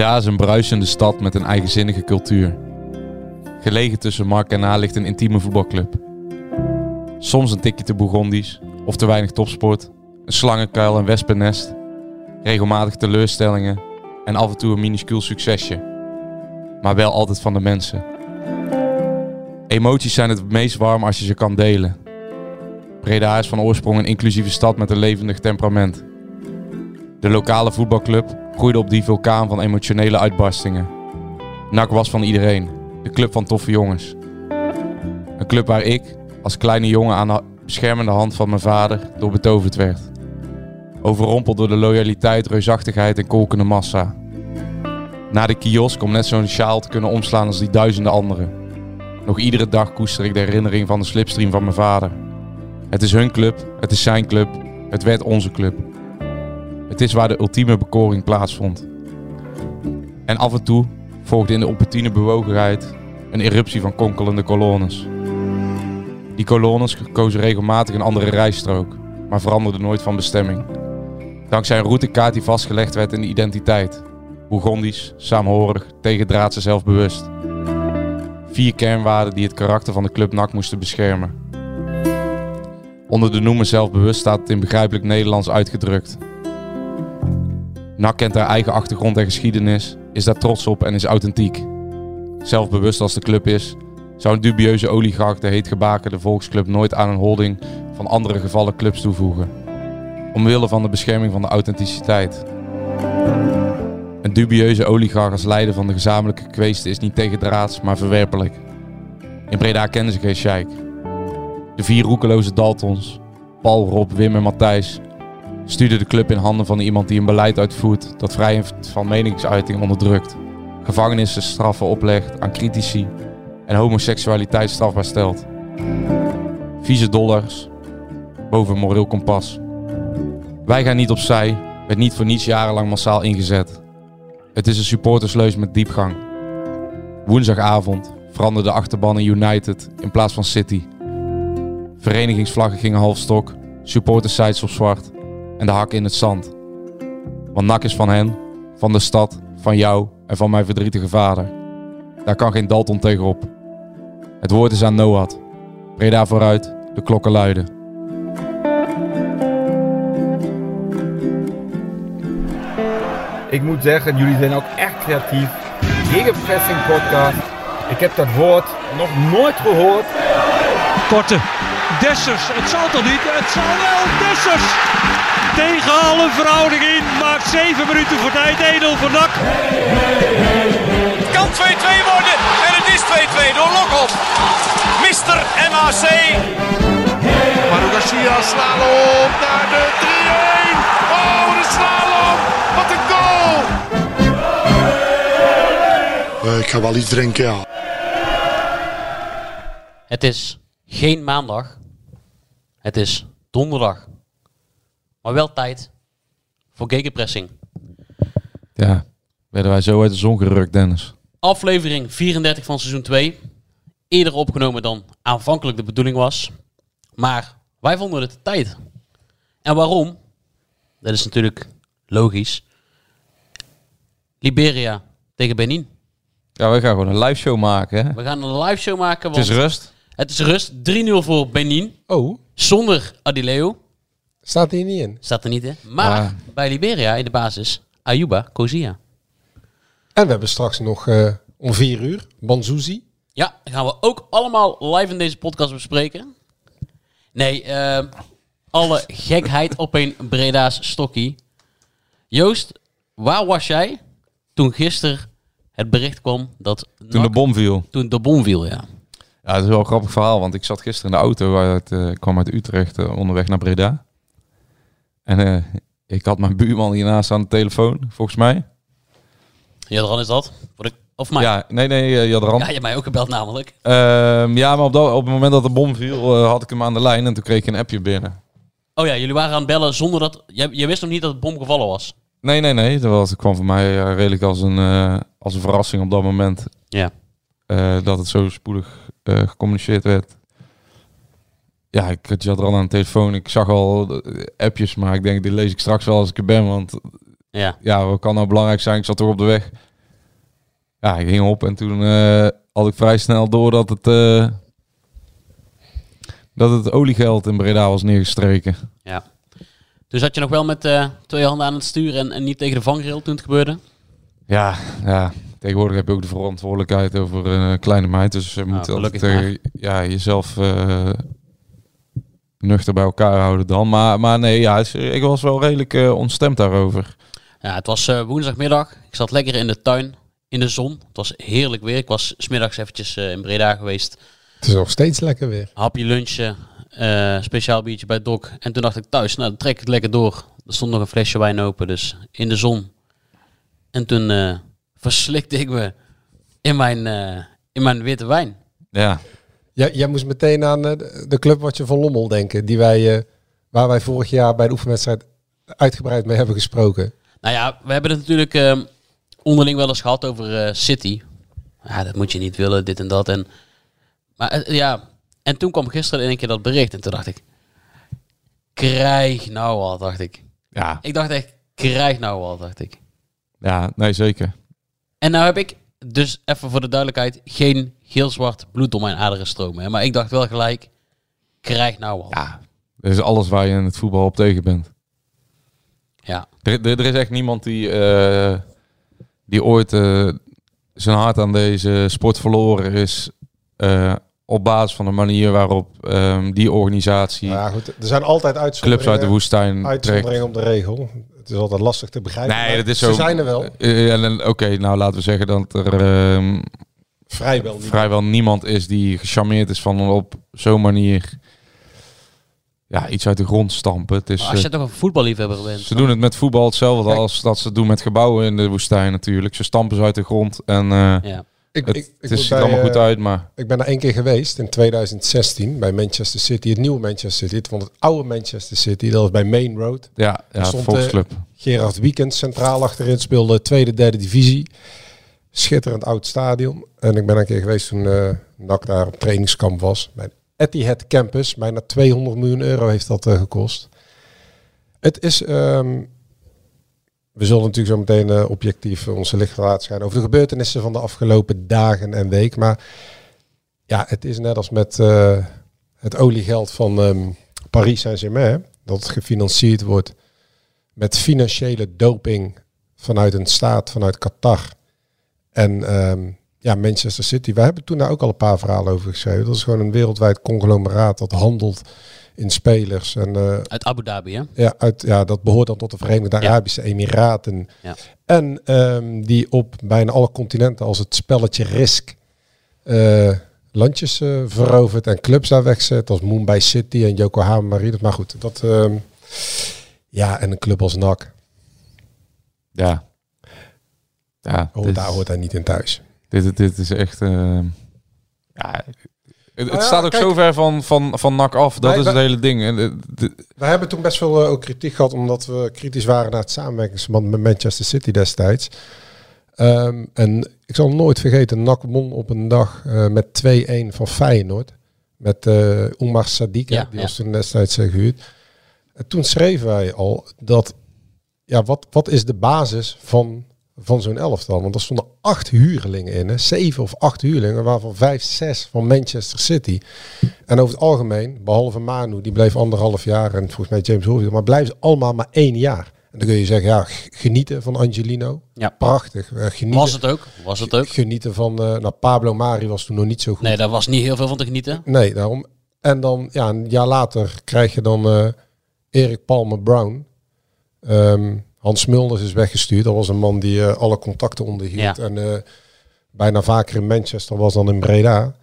Breda is een bruisende stad met een eigenzinnige cultuur. Gelegen tussen Mark en Na ligt een intieme voetbalclub. Soms een tikje te Bourgondisch of te weinig topsport, een slangenkuil en wespennest, regelmatig teleurstellingen en af en toe een minuscuul succesje. Maar wel altijd van de mensen. Emoties zijn het meest warm als je ze kan delen. Breda is van oorsprong een inclusieve stad met een levendig temperament. De lokale voetbalclub groeide op die vulkaan van emotionele uitbarstingen. NAC was van iedereen, de club van toffe jongens. Een club waar ik, als kleine jongen aan de beschermende hand van mijn vader, door betoverd werd. Overrompeld door de loyaliteit, reusachtigheid en kolkende massa. Na de kiosk om net zo'n sjaal te kunnen omslaan als die duizenden anderen. Nog iedere dag koester ik de herinnering van de slipstream van mijn vader. Het is hun club, het is zijn club, het werd onze club. Het is waar de ultieme bekoring plaatsvond. En af en toe volgde in de opportune bewogenheid een eruptie van konkelende kolonnes. Die kolonnes kozen regelmatig een andere rijstrook, maar veranderden nooit van bestemming. Dankzij een routekaart die vastgelegd werd in de identiteit. Bourgondisch, saamhorig, tegendraadse zelfbewust. Vier kernwaarden die het karakter van de club NAC moesten beschermen. Onder de noemer zelfbewust staat het in begrijpelijk Nederlands uitgedrukt. NAC kent haar eigen achtergrond en geschiedenis, is daar trots op en is authentiek. Zelfbewust als de club is, zou een dubieuze oligarch de heetgebakerde volksclub nooit aan een holding van andere gevallen clubs toevoegen. Omwille van de bescherming van de authenticiteit. Een dubieuze oligarch als leider van de gezamenlijke kweesten is niet tegendraads, maar verwerpelijk. In Breda kennen ze geen sheik. De vier roekeloze Daltons, Paul, Rob, Wim en Matthijs, stuurde de club in handen van iemand die een beleid uitvoert dat vrijheid van meningsuiting onderdrukt, gevangenisstraffen oplegt aan critici en homoseksualiteit strafbaar stelt. Vieze dollars boven moreel kompas. Wij gaan niet opzij, werd niet voor niets jarenlang massaal ingezet. Het is een supportersleus met diepgang. Woensdagavond veranderde de achterban in United in plaats van City. Verenigingsvlaggen gingen half stok, supportersites op zwart en de hak in het zand. Want NAC is van hen, van de stad, van jou en van mijn verdrietige vader. Daar kan geen Dalton tegenop. Het woord is aan Noad. Breda vooruit, de klokken luiden. Ik moet zeggen, jullie zijn ook echt creatief. Gegenpressing podcast. Ik heb dat woord nog nooit gehoord. Korte. Dessers. Het zal toch niet? Het zal wel. Dessers. Tegen alle verhouding in. Maakt 7 minuten voor tijd. 1-0 voor NAC. Het kan 2-2 worden. En het is 2-2 door Lokop. Mister MAC. Manu Garcia slalom naar de 3-1. Oh, de slalom. Wat een goal. Uh, ik ga wel iets drinken, ja. Het is geen maandag. Het is donderdag. Maar wel tijd voor gegenpressing. Ja, werden wij zo uit de zon gerukt, Dennis. Aflevering 34 van seizoen 2. Eerder opgenomen dan aanvankelijk de bedoeling was. Maar wij vonden het tijd. En waarom? Dat is natuurlijk logisch. Liberia tegen Benin. Ja, we gaan gewoon een live show maken. Hè? We gaan een live show maken. Het is want rust. Het is rust. 3-0 voor Benin. Oh, Zonder Adileo. Staat hier niet in. Staat er niet in. Maar Ah. bij Liberia in de basis Ayuba Kozia. En we hebben straks nog eh, om vier uur Banzuzi. Ja, gaan we ook allemaal live in deze podcast bespreken. Nee, eh, alle gekheid op een Breda's stokkie. Joost, waar was jij toen gisteren het bericht kwam dat... Toen de bom viel. Toen de bom viel, ja. Ja, dat is wel een grappig verhaal, want ik zat gisteren in de auto. Uit, eh, ik kwam uit Utrecht eh, onderweg naar Breda. En eh, ik had mijn buurman hiernaast aan de telefoon, volgens mij. Jadran is dat? De, of mij? Ja, nee, nee, uh, Jadran. Ja, je hebt mij ook gebeld namelijk. Ehm, ja, maar op, dat, op het moment dat de bom viel, eh, had ik hem aan de lijn en toen kreeg ik een appje binnen. Oh ja, jullie waren aan het bellen zonder dat... Je, je wist nog niet dat het bom gevallen was? Nee, nee, nee. Dat was, kwam voor mij uh, redelijk als een, uh, als een verrassing op dat moment. Ja. Dat het zo spoedig gecommuniceerd werd. Ja, ik had je al aan de telefoon. Ik zag al appjes, maar ik denk, die lees ik straks wel als ik er ben. Want ja, ja wat kan nou belangrijk zijn? Ik zat toch op de weg. Ja, ik ging op en toen had ik vrij snel door dat het, dat het oliegeld in Breda was neergestreken. Ja. Dus had je nog wel met uh, twee handen aan het sturen en, en, niet tegen de vangrail toen het gebeurde? Ja, ja. Tegenwoordig heb je ook de verantwoordelijkheid over een kleine meid. Dus je moet nou, altijd ja, jezelf nuchter bij elkaar houden dan. Maar, maar nee, ja, ik was wel redelijk ontstemd daarover. Ja, het was woensdagmiddag. Ik zat lekker in de tuin, in de zon. Het was heerlijk weer. Ik was smiddags eventjes in Breda geweest. Het is nog steeds lekker weer. Hapje lunchen, uh, speciaal biertje bij Doc. En toen dacht ik thuis, nou dan trek ik het lekker door. Er stond nog een flesje wijn open, dus in de zon. En toen uh, verslikte ik me in mijn, uh, in mijn witte wijn. Ja. Ja. Jij moest meteen aan de clubwatje van Lommel denken, die wij, waar wij vorig jaar bij de oefenwedstrijd uitgebreid mee hebben gesproken. Nou ja, we hebben het natuurlijk onderling wel eens gehad over City. Ja, dat moet je niet willen, dit en dat. En, maar ja, en toen kwam gisteren in een keer dat bericht en toen dacht ik, krijg nou al, dacht ik. Ja. Ik dacht echt, krijg nou al, dacht ik. Ja, nee, zeker. En nou heb ik dus even voor de duidelijkheid geen geel-zwart bloed door mijn aderen stromen. Hè? Maar ik dacht wel gelijk, krijg nou al. Ja, dat is alles waar je in het voetbal op tegen bent. Ja. Er, er, er is echt niemand die, uh, die ooit uh, zijn hart aan deze sport verloren is. Uh, op basis van de manier waarop um, die organisatie. Nou ja, goed, er zijn altijd uitzonderingen. Clubs uit de woestijn. Uitzonderingen op de regel. Het is altijd lastig te begrijpen. Nee, dat is ze zo. zijn er wel. Uh, Oké, okay, nou laten we zeggen dat er um, vrijwel, niemand. vrijwel niemand is die gecharmeerd is van op zo'n manier. Ja, iets uit de grond stampen. Het is, maar als je toch een voetballiefhebber bent. Ze doen het met voetbal hetzelfde Kijk. als dat ze doen met gebouwen in de woestijn natuurlijk. Ze stampen ze uit de grond en uh, ja. Ik, het, ik, ik het ziet er allemaal goed uit, maar... Ik ben er één keer geweest in 2016 bij Manchester City. Het nieuwe Manchester City. Het van het oude Manchester City. Dat was bij Main Road. Ja, ja stond, Volksclub. Uh, Gerard Weekend centraal achterin. Speelde tweede, derde divisie. Schitterend oud stadion. En ik ben een keer geweest toen uh, NAC daar op trainingskamp was. Bij Etihad Campus. Bijna 200 miljoen euro heeft dat uh, gekost. Het is... Um, we zullen natuurlijk zo meteen uh, objectief onze licht laten over de gebeurtenissen van de afgelopen dagen en week. Maar ja, het is net als met uh, het oliegeld van um, Paris Saint-Germain. Dat gefinancierd wordt met financiële doping vanuit een staat, vanuit Qatar. En um, ja, Manchester City. We hebben toen daar ook al een paar verhalen over geschreven. Dat is gewoon een wereldwijd conglomeraat dat handelt in spelers. En, uh, uit Abu Dhabi, hè? Ja, uit, ja, dat behoort dan tot de Verenigde ja. Arabische Emiraten. Ja. En um, die op bijna alle continenten als het spelletje Risk uh, landjes uh, verovert en clubs daar wegzet. Als Mumbai City en Yokohama Marinos. Maar goed, dat... Um, ja, en een club als NAC. Ja. Ja, hoort, daar hoort hij niet in thuis. Dit, dit is echt... Uh, ja, het, Nou staat ook zo ver van, van, van NAC af. Dat Wij- is het wij- hele ding. En de- de- We hebben toen best veel eh, ook kritiek gehad, omdat we kritisch waren naar het samenwerkingsverband met Manchester City destijds. Ehm, en ik zal nooit vergeten, NAC won op een dag eh, met 2-1 van Feyenoord. Met eh Oumar Sadiq, Ja, die ja. was toen destijds eh, gehuurd. En toen schreven wij al dat, ja, wat, wat is de basis van, van zo'n elftal? Want er stonden acht huurlingen in, hè? zeven of acht huurlingen, waarvan vijf, zes van Manchester City. En over het algemeen, behalve Manu, die bleef anderhalf jaar en volgens mij James Hovier, maar blijven ze allemaal maar één jaar. En dan kun je zeggen, ja, genieten van Angelino. Ja. Prachtig. Eh, genieten, Was het ook? Was het ook? Genieten van, eh nou, Pablo Mari was toen nog niet zo goed. Nee, daar was niet heel veel van te genieten. Nee, daarom. En dan, ja, een jaar later krijg je dan eh Erik Palmer Brown. Ehm, Hans Mulders is weggestuurd. Dat was een man die eh, alle contacten onderhield. Ja. En eh, bijna vaker in Manchester was dan in Breda.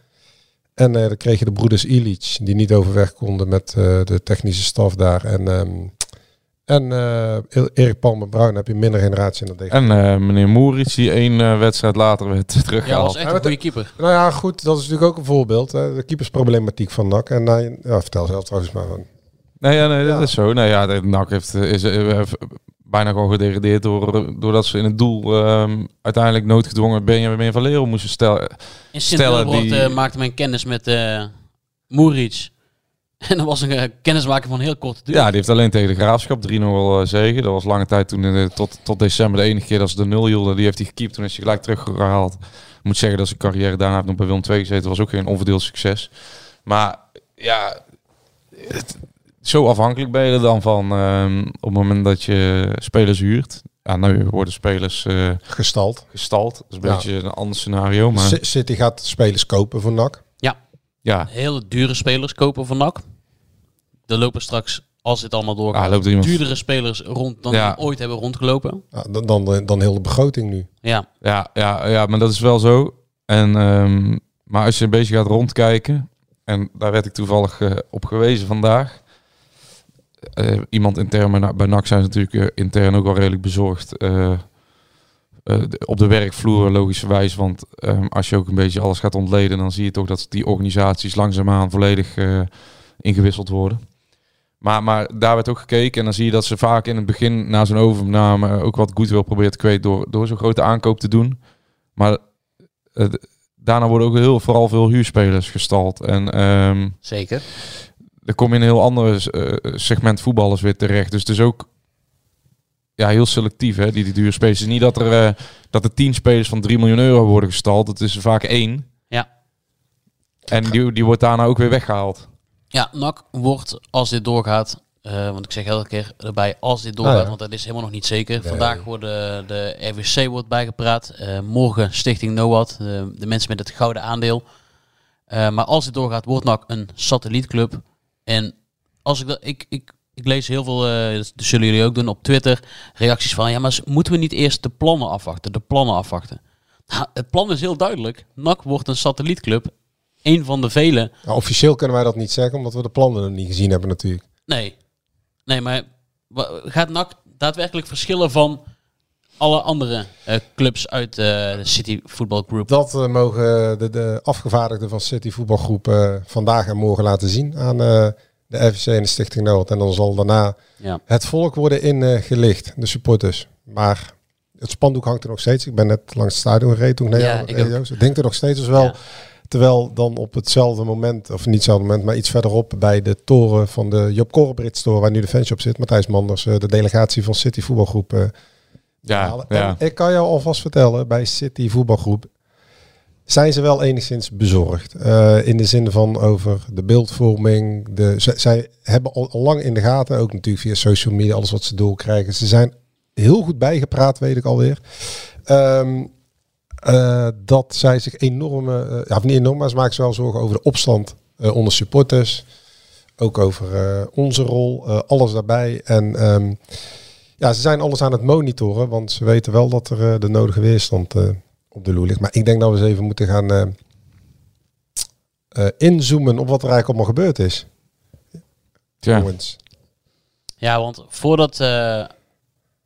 En eh, dan kreeg je de broeders Illich, die niet overweg konden met eh, de technische staf daar. En ehm, En eh, Erik Palmer Bruin heb je minder generatie in dat ding. En eh, meneer Moerits, die één eh, wedstrijd later werd Ja, teruggehaald. was echt een goede keeper. Nou ja, goed, dat is natuurlijk ook een voorbeeld. Hè, de keepersproblematiek van NAC. En ja, vertel zelf trouwens maar. Van. Nee, ja, nee, dat Ja. is zo. Nou ja, NAC heeft, is bijna gewoon gedegradeerd door, doordat ze in het doel ehm, uiteindelijk noodgedwongen Benjamin van Leeuwen moesten stellen. In Stellen die- eh, maakte men kennis met Moeric. En dat was een eh, kennismaking van heel korte duur. Ja, die heeft alleen tegen de Graafschap 3-0 eh, zegen. Dat was lange tijd toen, tot, tot december de enige keer dat ze de 0 hielden. Die heeft hij gekiept, toen is hij gelijk teruggehaald. Ik moet zeggen dat zijn carrière daarna heeft nog bij Willem II gezeten. Dat was ook geen onverdeeld succes. Maar ja, het- zo afhankelijk ben je er dan van ehm, op het moment dat je spelers huurt. Ja, nu worden spelers eh, Gestald. gestald. Dat is een Ja. beetje een ander scenario. Maar C- City gaat spelers kopen voor NAC. ja, Hele dure spelers kopen van NAC. Er lopen straks, als dit allemaal doorgaat, ah, loopt er iemand... duurdere spelers rond dan Ja. die ooit hebben rondgelopen. Ja, dan, dan, dan heel de begroting nu. Ja, Ja, ja, ja, maar dat is wel zo. En, ehm, maar als je een beetje gaat rondkijken, en daar werd ik toevallig eh, op gewezen vandaag. Eh, iemand intern bij, bij NAC zijn ze natuurlijk eh, intern ook wel redelijk bezorgd. eh, op de werkvloer logischerwijs, want ehm, als je ook een beetje alles gaat ontleden, dan zie je toch dat die organisaties langzaamaan volledig ingewisseld worden. Maar, maar daar werd ook gekeken en dan zie je dat ze vaak in het begin na zo'n overname ook wat goed wil proberen te kweten door, door zo'n grote aankoop te doen. Maar daarna worden ook heel, vooral veel huurspelers gestald. En ehm zeker. Er kom je in een heel ander eh, segment voetballers weer terecht. Dus het is ook ja, heel selectief, hè, die, die dure spelers. Het is niet dat er, eh, dat er tien spelers van 3 miljoen euro worden gestald. Het is er vaak één. Ja. En die, die wordt daarna ook weer weggehaald. Ja, NAC wordt, als dit doorgaat, eh, want ik zeg elke keer erbij, als dit doorgaat, Ah, ja. want dat is helemaal nog niet zeker. Nee. Vandaag worden de RWC wordt bijgepraat, eh, morgen Stichting NOAD, de, de mensen met het gouden aandeel. Eh, maar als dit doorgaat, wordt NAC een satellietclub. En als ik dat, ik, ik, ik lees heel veel, eh, dat zullen jullie ook doen op Twitter, reacties van, ja, maar moeten we niet eerst de plannen afwachten, de plannen afwachten? Nou, het plan is heel duidelijk. NAC wordt een satellietclub. Een van de vele Nou, officieel kunnen wij dat niet zeggen, omdat we de plannen nog niet gezien hebben natuurlijk. Nee. Nee, maar gaat NAC daadwerkelijk verschillen van alle andere eh, clubs uit eh, de City Football Group? Dat eh, mogen de, de afgevaardigden van City Voetbalgroep vandaag en morgen laten zien aan de FVC en de Stichting Noord. En dan zal daarna Ja. het volk worden ingelicht, de supporters. Maar het spandoek hangt er nog steeds. Ik ben net langs het stadion gereden toen ik naar Ja, jou reed. Het denkt er nog steeds dus wel. Ja. Terwijl dan op hetzelfde moment, of niet hetzelfde moment, maar iets verderop bij de toren van de Job Corbrits toren, waar nu de fanshop zit, Matthijs Manders, de delegatie van City Voetbalgroep. Ja, halen. ja. En ik kan jou alvast vertellen, bij City Voetbalgroep zijn ze wel enigszins bezorgd. Eh, in de zin van over de beeldvorming. De, ze- zij hebben al, al lang in de gaten, ook natuurlijk via social media, alles wat ze doorkrijgen. Ze zijn heel goed bijgepraat, weet ik alweer. Ehm, eh, dat zij zich enorme, eh, ja, of niet enorm, maar ze maken zich wel zorgen over de opstand onder supporters. Ook over onze rol, alles daarbij. En ehm, ja, ze zijn alles aan het monitoren, want ze weten wel dat er eh, de nodige weerstand eh, op de loer ligt. Maar ik denk dat we eens even moeten gaan eh, eh, inzoomen op wat er eigenlijk allemaal gebeurd is. Tja. Jongens. Ja, want voordat... eh,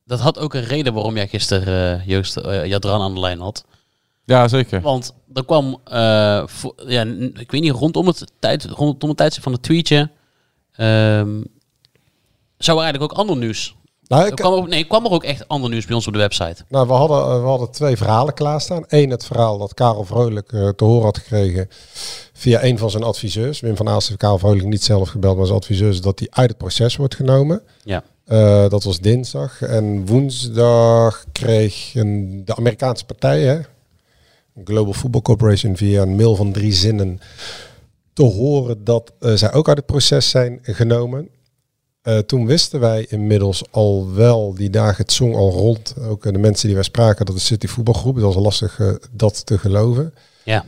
dat had ook een reden waarom jij gisteren eh, Joost Jadran aan de lijn had. ja, zeker. Want er kwam, eh, ja, ik weet niet, rondom het, tijd, rondom het tijdstip van het tweetje... ehm, zou er eigenlijk ook ander nieuws... Nou, ik, kwam nee, kwam er ook echt ander nieuws bij ons op de website. nou we, hadden, eh, we hadden twee verhalen klaarstaan. Eén, het verhaal dat Karel Vrolijk eh, te horen had gekregen via een van zijn adviseurs. Wim van Aalst heeft Karel Vrolijk niet zelf gebeld, maar zijn adviseurs, dat hij uit het proces wordt genomen. Ja. Eh, dat was dinsdag. En woensdag kreeg een, de Amerikaanse partij, hè, Global Football Corporation, via een mail van drie zinnen te horen dat zij ook uit het proces zijn genomen. Eh, toen wisten wij inmiddels al wel, die dagen het zong al rond, ook eh, de mensen die wij spraken, dat de City Voetbalgroep, het was lastig eh, dat te geloven. Ja.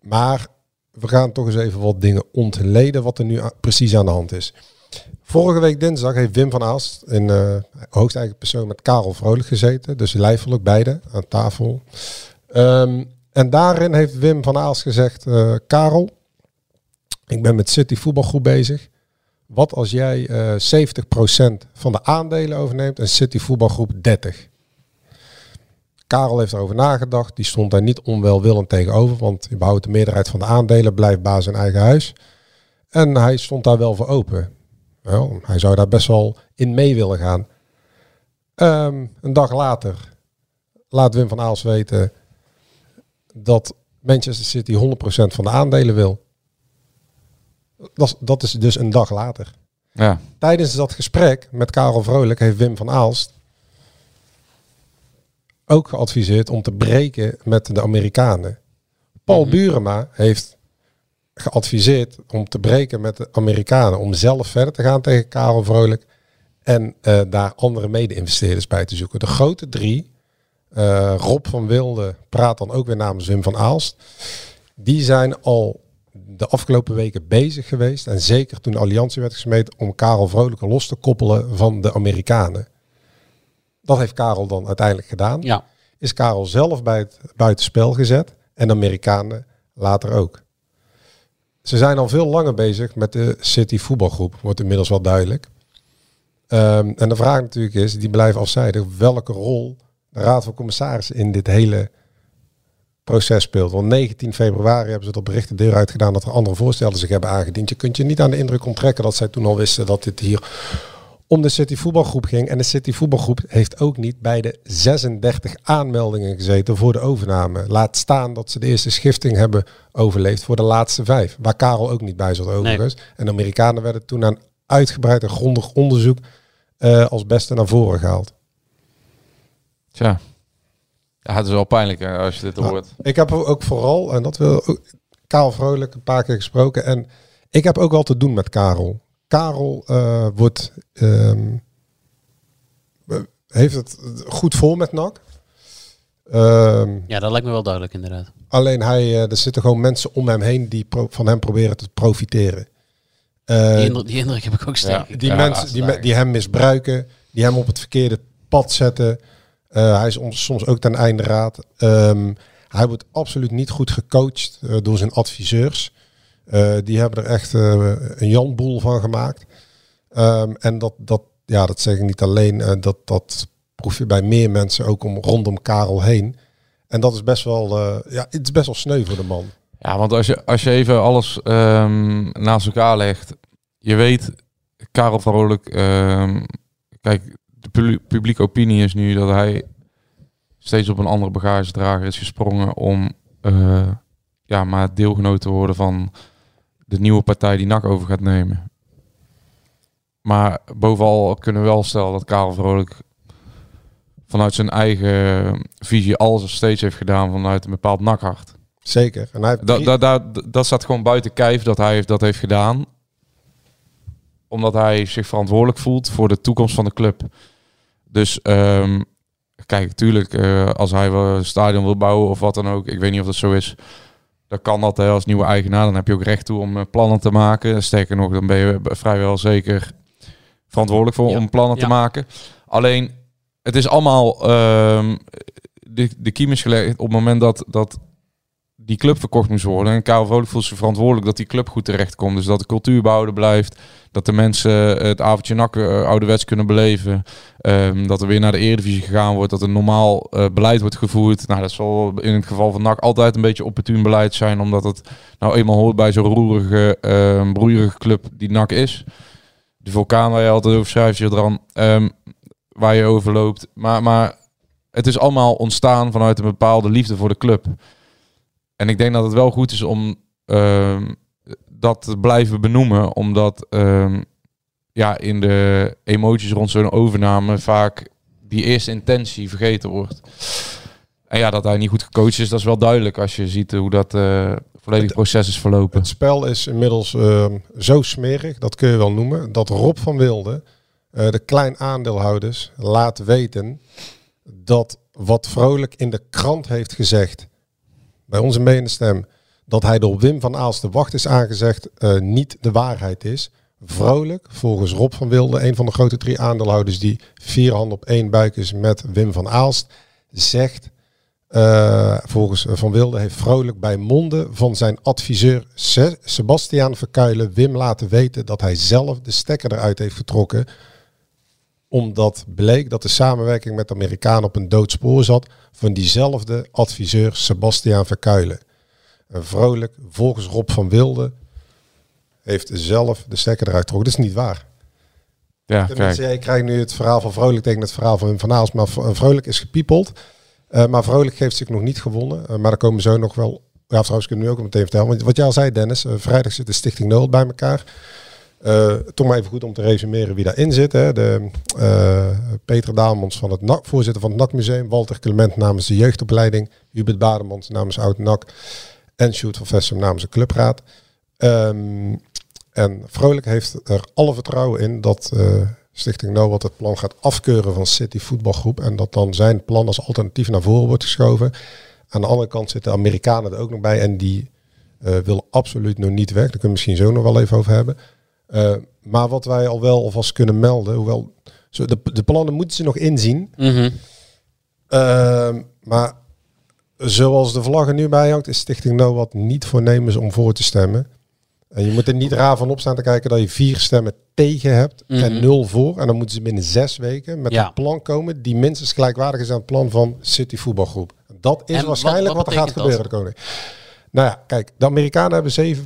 Maar we gaan toch eens even wat dingen ontleden wat er nu precies aan de hand is. Vorige week dinsdag heeft Wim van Aalst in uh, hoogst eigen persoon met Karel Vrolijk gezeten. Dus lijfelijk beide aan tafel. Ehm, en daarin heeft Wim van Aalst gezegd, Karel, ik ben met City voetbalgroep bezig. Wat als jij eh 70% van de aandelen overneemt en City voetbalgroep 30? Karel heeft erover nagedacht. Die stond daar niet onwelwillend tegenover. Want überhaupt de meerderheid van de aandelen blijft baas in eigen huis. En hij stond daar wel voor open. Hij zou daar best wel in mee willen gaan. Ehm, een dag later laat Wim van Aals weten dat Manchester City 100% van de aandelen wil. Dat is, dat is dus een dag later. Ja. Tijdens dat gesprek met Karel Vrolijk heeft Wim van Aalst ook geadviseerd om te breken met de Amerikanen. Paul Mhm. Burema heeft geadviseerd om te breken met de Amerikanen. Om zelf verder te gaan tegen Karel Vrolijk. En eh, daar andere mede-investeerders bij te zoeken. De grote drie, eh, Rob van Wilde praat dan ook weer namens Wim van Aalst. Die zijn al de afgelopen weken bezig geweest. En zeker toen de alliantie werd gesmeed om Karel Vrolijke los te koppelen van de Amerikanen. Dat heeft Karel dan uiteindelijk gedaan. Ja. Is Karel zelf bij het buitenspel gezet. En de Amerikanen later ook. Ze zijn al veel langer bezig met de City voetbalgroep. Wordt inmiddels wel duidelijk. Ehm, en de vraag natuurlijk is, die blijven afzijdig, welke rol de Raad van Commissarissen in dit hele proces speelt. Want 19 februari hebben ze dat bericht de deur uitgedaan dat er andere voorstellen zich hebben aangediend. Je kunt je niet aan de indruk onttrekken dat zij toen al wisten dat dit hier om de City voetbalgroep ging. En de City voetbalgroep heeft ook niet bij de 36 aanmeldingen gezeten voor de overname. Laat staan dat ze de eerste schifting hebben overleefd voor de laatste vijf. Waar Karel ook niet bij zat overigens. En de Amerikanen werden toen aan uitgebreid en grondig onderzoek eh, als beste naar voren gehaald. Tja. Ja, het is wel pijnlijk hè, als je dit hoort. Ik heb ook vooral, en dat wil ook, Karel Vrolijk een paar keer gesproken. En ik heb ook wel te doen met Karel. Karel eh, wordt, ehm, eh, heeft het goed voor met NAC. Ehm, ja, dat lijkt me wel duidelijk inderdaad. alleen hij, eh, er zitten gewoon mensen om hem heen die pro- van hem proberen te profiteren. Eh, Die, indruk, die indruk heb ik ook sterk. die Ja, mensen die, die hem misbruiken, die hem op het verkeerde pad zetten. Eh, hij is soms ook ten einde raad. Ehm, hij wordt absoluut niet goed gecoacht eh, door zijn adviseurs. Eh, die hebben er echt een janboel van gemaakt. Ehm, en dat, dat, ja, dat zeg ik niet alleen. dat, dat proef je bij meer mensen ook om, rondom Karel heen. En dat is best wel, ja, het is best wel sneu voor de man. Ja, want als je, als je even alles ehm, naast elkaar legt. Je weet, Karel van Rolijk, ehm, kijk, de pu- publieke opinie is nu dat hij steeds op een andere bagagedrager is gesprongen om eh, ja, maar deelgenoot te worden van de nieuwe partij die NAC over gaat nemen. Maar bovenal kunnen we wel stellen dat Karel Vrolijk vanuit zijn eigen visie alles steeds heeft gedaan vanuit een bepaald nakhart. Zeker. En hij heeft Dat, dat, dat, dat staat gewoon buiten kijf dat hij dat heeft gedaan. Omdat hij zich verantwoordelijk voelt voor de toekomst van de club. Dus ehm, kijk, tuurlijk, eh, als hij wel een stadion wil bouwen of wat dan ook. Ik weet niet of dat zo is. Dan kan dat hè, als nieuwe eigenaar. Dan heb je ook recht toe om eh, plannen te maken. Sterker nog, dan ben je vrijwel zeker verantwoordelijk voor Ja. om plannen te maken. Alleen, het is allemaal... ehm, de, de kiem is gelegd op het moment dat, dat die club verkocht moest worden. En Karel voelt zich verantwoordelijk dat die club goed terecht komt. Dus dat de cultuur behouden blijft. Dat de mensen het avondje nakken eh, ouderwets kunnen beleven. Ehm, dat er weer naar de Eredivisie gegaan wordt. Dat er normaal eh, beleid wordt gevoerd. Nou, dat zal in het geval van NAC altijd een beetje opportun beleid zijn. Omdat het nou eenmaal hoort bij zo'n roerige, ehm broeierige club die NAC is. De vulkaan waar je altijd over schrijft, Jadran. Ehm waar je over loopt. Maar, maar het is allemaal ontstaan vanuit een bepaalde liefde voor de club. En ik denk dat het wel goed is om ehm, dat te blijven benoemen, omdat ehm, ja, in de emoties rond zo'n overname vaak die eerste intentie vergeten wordt. En ja, dat hij niet goed gecoacht is, dat is wel duidelijk als je ziet hoe dat eh volledig proces is verlopen. Het spel is inmiddels ehm, zo smerig, dat kun je wel noemen, dat Rob van Wilde eh, de klein aandeelhouders laat weten dat wat Vrolijk in de krant heeft gezegd, bij onze menende stem, dat hij door Wim van Aalst de wacht is aangezegd, eh, niet de waarheid is. Vrolijk, volgens Rob van Wilde, een van de grote drie aandeelhouders die vier handen op één buik is met Wim van Aalst, zegt, eh, volgens Van Wilde heeft Vrolijk bij monden van zijn adviseur Se- Sebastiaan Verkuilen Wim laten weten dat hij zelf de stekker eruit heeft getrokken. Omdat bleek dat de samenwerking met de Amerikanen op een dood spoor zat van diezelfde adviseur Sebastiaan Verkuilen. En Vrolijk, volgens Rob van Wilde, heeft zelf de stekker eruit getrokken. Dat is niet waar. Ja, Tenminste, kijk. krijgt nu het verhaal van Vrolijk tegen het verhaal van van Aals. Maar V- Vrolijk is gepiepeld. Eh, maar Vrolijk heeft zich nog niet gewonnen. Eh, maar daar komen zo nog wel... Ja, trouwens kunnen we nu ook meteen vertellen. Want wat jij al zei, Dennis. eh, vrijdag zit de Stichting Nul bij elkaar. Eh toch maar even goed om te resumeren wie daarin zit. Hè. De, eh, Peter Daalmans, van het NAC, voorzitter van het NAC-museum. Walter Clement namens de jeugdopleiding. Hubert Bademans namens Oud NAC. En Sjoerd van Vessem namens de clubraad. Ehm, en Vrolijk heeft er alle vertrouwen in dat eh, Stichting NOWAT het plan gaat afkeuren van City Voetbalgroep. En dat dan zijn plan als alternatief naar voren wordt geschoven. Aan de andere kant zitten de Amerikanen er ook nog bij. En die eh, willen absoluut nog niet weg. Daar kunnen we misschien zo nog wel even over hebben. Eh, maar wat wij al wel alvast kunnen melden, hoewel de, de plannen moeten ze nog inzien. Mhm. Ehm, maar zoals de vlag er nu bij hangt, is Stichting NOWAT niet voornemens om voor te stemmen. En je moet er niet raar van op staan te kijken dat je vier stemmen tegen hebt en Mhm. nul voor. En dan moeten ze binnen zes weken met Ja. een plan komen die minstens gelijkwaardig is aan het plan van City Voetbalgroep. Dat is En waarschijnlijk wat, wat er gaat gebeuren de komende. Nou ja, kijk, de Amerikanen hebben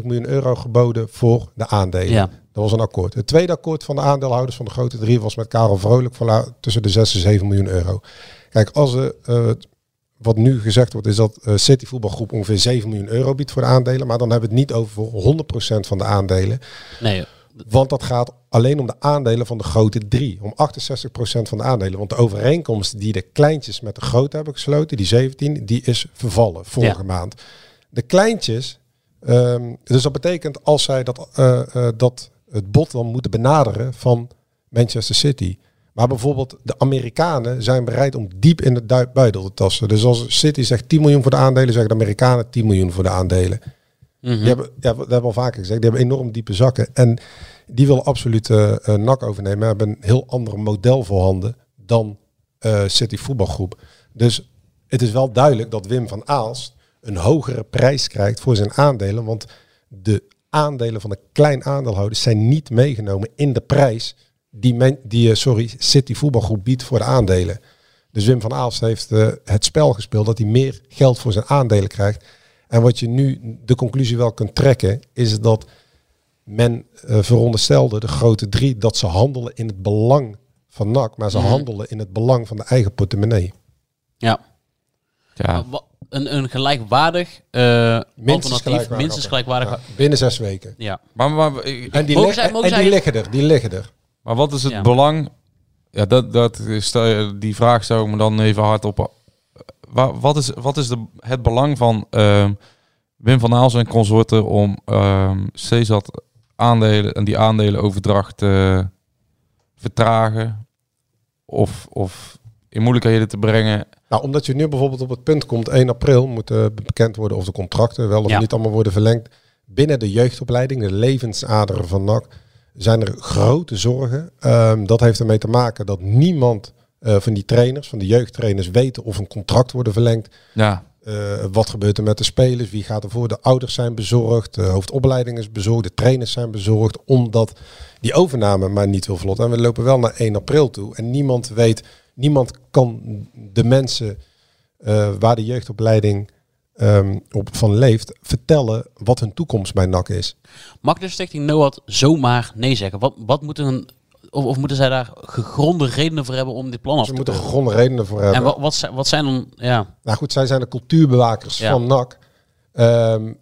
7,25 miljoen euro geboden voor de aandelen. Ja. Dat was een akkoord. Het tweede akkoord van de aandeelhouders van de grote drie was met Karel Vrolijk voor tussen de 6 en 7 miljoen euro. Kijk, als er, eh, wat nu gezegd wordt, is dat eh, City Voetbalgroep ongeveer 7 miljoen euro biedt voor de aandelen. Maar dan hebben we het niet over voor 100% van de aandelen. Nee, Want dat gaat alleen om de aandelen van de grote drie. Om 68% van de aandelen. Want de overeenkomst die de kleintjes met de grote hebben gesloten, die 17, die is vervallen vorige Ja. maand. De kleintjes, ehm, dus dat betekent als zij dat, eh, eh, dat het bod dan moeten benaderen van Manchester City. Maar bijvoorbeeld de Amerikanen zijn bereid om diep in het buidel te tasten. Dus als City zegt 10 miljoen voor de aandelen, zeggen de Amerikanen 10 miljoen voor de aandelen. Mhm. Die hebben, ja, dat al vaker gezegd. Die hebben enorm diepe zakken. En die willen absoluut eh eh, NAC overnemen. Maar hebben een heel ander model voorhanden dan eh, City Voetbalgroep. Dus het is wel duidelijk dat Wim van Aalst een hogere prijs krijgt voor zijn aandelen. Want de aandelen van de klein aandeelhouders zijn niet meegenomen in de prijs die, men, die sorry, City Voetbalgroep biedt voor de aandelen. Dus Wim van Aalst heeft het spel gespeeld dat hij meer geld voor zijn aandelen krijgt. En wat je nu de conclusie wel kunt trekken, is dat men eh, veronderstelde, de grote drie, dat ze handelen in het belang van NAC, maar ze Mhm. handelen in het belang van de eigen portemonnee. ja. Ja, Een, een gelijkwaardig eh alternatief, gelijkwaardig. minstens gelijkwaardig. Ja, binnen zes weken. Ja. maar, maar, ik- En die, Mogen lig- zij- mogen en die zij- liggen er, die liggen er. maar wat is het Ja. belang? Ja, dat, dat is, die vraag zou ik me dan even hardop. Wa- Wat is, wat is de, het belang van ehm, Wim van Aals en consorten om ehm CZAT aandelen en die aandelenoverdracht te vertragen of, of in moeilijkheden te brengen? Nou, omdat je nu bijvoorbeeld op het punt komt, 1 april moeten bekend worden of de contracten wel of Ja. niet allemaal worden verlengd. Binnen de jeugdopleiding, de levensaderen van NAC, zijn er grote zorgen. Ehm, dat heeft ermee te maken dat niemand eh, van die trainers, van de jeugdtrainers, weten of een contract wordt verlengd. Ja, Eh, wat gebeurt er met de spelers? Wie gaat er voor? De ouders zijn bezorgd, de hoofdopleiding is bezorgd, de trainers zijn bezorgd, omdat die overname maar niet wil vlot. En we lopen wel naar 1 april toe en niemand weet, niemand kan de mensen eh, waar de jeugdopleiding ehm, op van leeft, vertellen wat hun toekomst bij NAC is. Mag de stichting NOAD zomaar nee zeggen? Wat, wat moeten een, of, of moeten zij daar gegronde redenen voor hebben om dit plan af Ze te moeten keuren? gegronde redenen voor hebben. En wat, wat, zijn, wat zijn dan... Ja, Nou goed, zij zijn de cultuurbewakers Ja. van NAC. Ehm,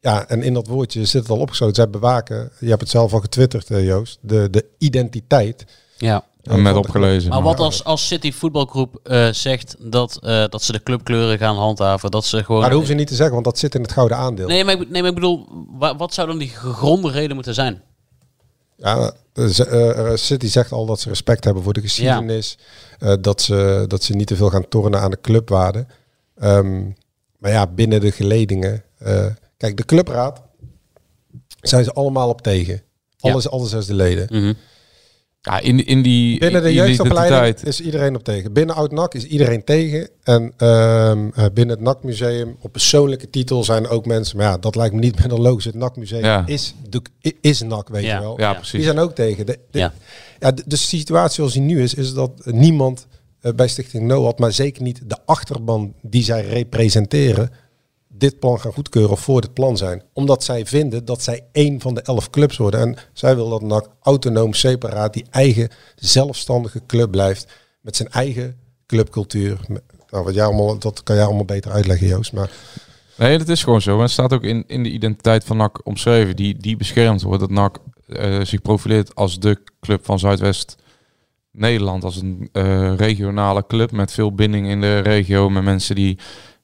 ja, en in dat woordje zit het al opgesloten. Zij bewaken, je hebt het zelf al getwitterd eh, Joost, de, de identiteit. ja. eh, met opgelezen. Maar wat als, als City voetbalgroep eh, zegt dat, eh, dat ze de clubkleuren gaan handhaven? Dat ze gewoon... Maar dat hoeven ze niet te zeggen, want dat zit in het gouden aandeel. Nee, maar ik, nee, maar ik bedoel, wa- wat zou dan die gegronde reden moeten zijn? Ja, eh, City zegt al dat ze respect hebben voor de geschiedenis. eh, dat, ze, dat ze niet te veel gaan tornen aan de clubwaarde. Ehm, maar ja, binnen de geledingen. kijk, de clubraad zijn ze allemaal op tegen. Ja. Alles, alle zes de leden. Mhm. Ja, in, in die Binnen de jeugdopleiding is iedereen op tegen. Binnen Oud-NAC is iedereen tegen. En ehm, eh, binnen het NAC-museum op persoonlijke titel zijn ook mensen... Maar ja, dat lijkt me niet minder logisch. Het NAC-museum Ja. is, de- is NAC, weet Ja. je wel. Ja, Ja. Die precies. zijn ook tegen. De, de, Ja. ja. de, de situatie zoals die nu is, is dat niemand eh, bij Stichting NOAD... maar zeker niet de achterban die zij representeren... dit plan gaan goedkeuren of voor dit plan zijn. Omdat zij vinden dat zij één van de elf clubs worden. En zij wil dat NAC autonoom, separaat, die eigen zelfstandige club blijft. Met zijn eigen clubcultuur. Nou, wat jij allemaal, dat kan jij allemaal beter uitleggen, Joost. Maar Nee, dat is gewoon zo. En het staat ook in, in de identiteit van NAC omschreven, die, die beschermd wordt. Dat NAC eh, zich profileert als de club van Zuidwest Nederland. Als een eh, regionale club met veel binding in de regio. Met mensen die...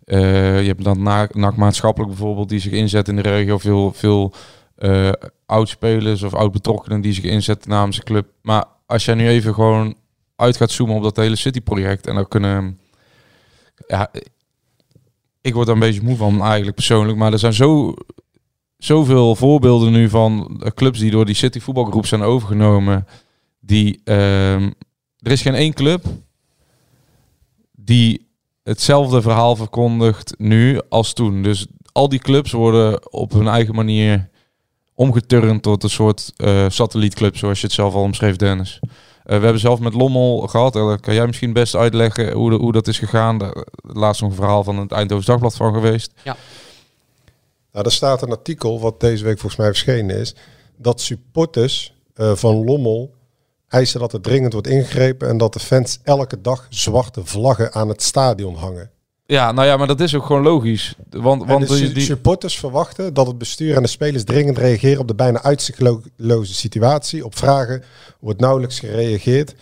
eh, je hebt dan Na- NAC maatschappelijk bijvoorbeeld, die zich inzet in de regio. Veel, veel oud-spelers of oud-betrokkenen die zich inzetten namens de club. Maar als jij nu even gewoon uit gaat zoomen op dat hele City-project... en dan kunnen... Ja, ik word daar een beetje moe van eigenlijk persoonlijk. Maar er zijn zo, zoveel voorbeelden nu van clubs die door die City voetbalgroep zijn overgenomen. Die, ehm, er is geen één club die hetzelfde verhaal verkondigt nu als toen. Dus al die clubs worden op hun eigen manier omgeturnd tot een soort eh, satellietclub, zoals je het zelf al omschreef, Dennis. Eh, we hebben zelf met Lommel gehad. Eh, kan jij misschien best uitleggen hoe, de- hoe dat is gegaan? Daar laatst nog een verhaal van het Eindhoven Dagblad van geweest. Nou, er staat een artikel, wat deze week volgens mij verschenen is, dat supporters eh, van Lommel eisen dat er dringend wordt ingegrepen en dat de fans elke dag zwarte vlaggen aan het stadion hangen. Ja, nou ja, maar dat is ook gewoon logisch. Want, En want de die, su- die- supporters verwachten dat het bestuur en de spelers dringend reageren op de bijna uitzichtloze situatie. Op vragen wordt nauwelijks gereageerd.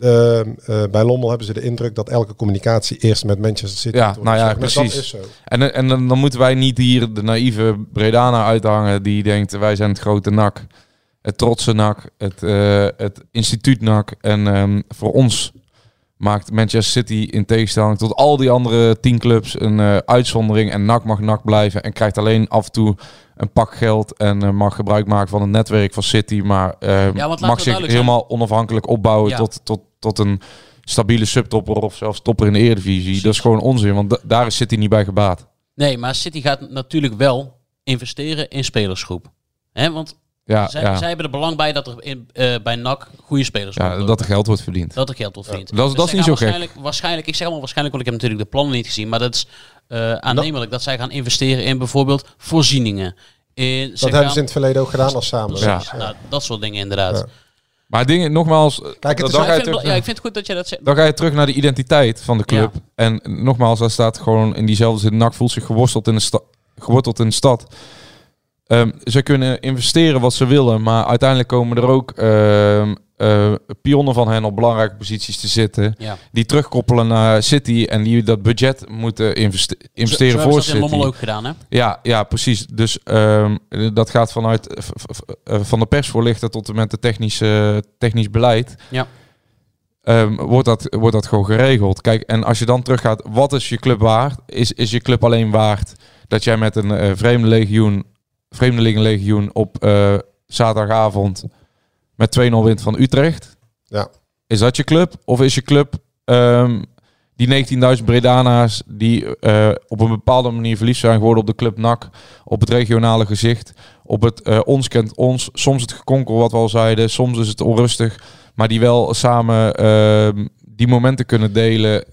Eh, eh, bij Lommel hebben ze de indruk dat elke communicatie eerst met Manchester City Ja, nou ja, precies. Dat is zo. En, en dan, dan moeten wij niet hier de naïeve Bredana uithangen die denkt wij zijn het grote NAC. Het trotse NAC, het, eh, het instituut NAC. En ehm, voor ons maakt Manchester City in tegenstelling tot al die andere tien clubs een eh, uitzondering. En NAC mag NAC blijven en krijgt alleen af en toe een pak geld en eh, mag gebruik maken van het netwerk van City. Maar Ja, mag zich zijn. helemaal onafhankelijk opbouwen Ja. tot, tot, tot een stabiele subtopper of zelfs topper in de Eredivisie. Dat is gewoon onzin, want da- daar is City niet bij gebaat. Nee, maar City gaat natuurlijk wel investeren in spelersgroep. Hè, want Ja, zij, ja. zij hebben er belang bij dat er in, eh, bij NAC goede spelers ja worden. dat er geld wordt verdiend. Dat er geld wordt verdiend. dat is- Dus dat is niet zo gek. waarschijnlijk, Waarschijnlijk, ik zeg allemaal waarschijnlijk, want ik heb natuurlijk de plannen niet gezien. Maar dat is eh, aannemelijk dat zij gaan investeren in bijvoorbeeld voorzieningen. In, Dat hebben ze in het verleden ook gedaan als samen. Ja. Nou, dat soort dingen inderdaad. Ja. Maar dingen, nogmaals, Kijk, het dan, is- dan Maar ga je ik, vind, het terug, ja, ik vind het goed dat je dat zegt. dan ga je terug naar de identiteit van de club. Ja. En nogmaals, daar staat gewoon in diezelfde zin, NAC voelt zich geworsteld in de, sta- geworteld in de stad. Ehm, ze kunnen investeren wat ze willen, maar uiteindelijk komen er ook ehm, eh, pionnen van hen op belangrijke posities te zitten. Ja. Die terugkoppelen naar City en die dat budget moeten investe- investeren Zo voor hebben ze dat in City. Lommel ook gedaan, hè? Ja, ja, precies. Dus ehm, dat gaat vanuit eh, van de persvoorlichter tot en met de technische technisch beleid. Ja. Wordt, dat, wordt dat gewoon geregeld. Kijk, en als je dan teruggaat, wat is je club waard? Is, is je club alleen waard dat jij met een eh vreemdelegioen, vreemdelingenlegioen op eh, zaterdagavond met 2-0 wint van Utrecht? Ja. Is dat je club? Of is je club ehm, die 19.000 Bredana's die eh, op een bepaalde manier verliefd zijn geworden op de club NAC, op het regionale gezicht, op het eh, ons kent ons, soms het gekonkel wat we al zeiden, soms is het onrustig, maar die wel samen ehm, die momenten kunnen delen.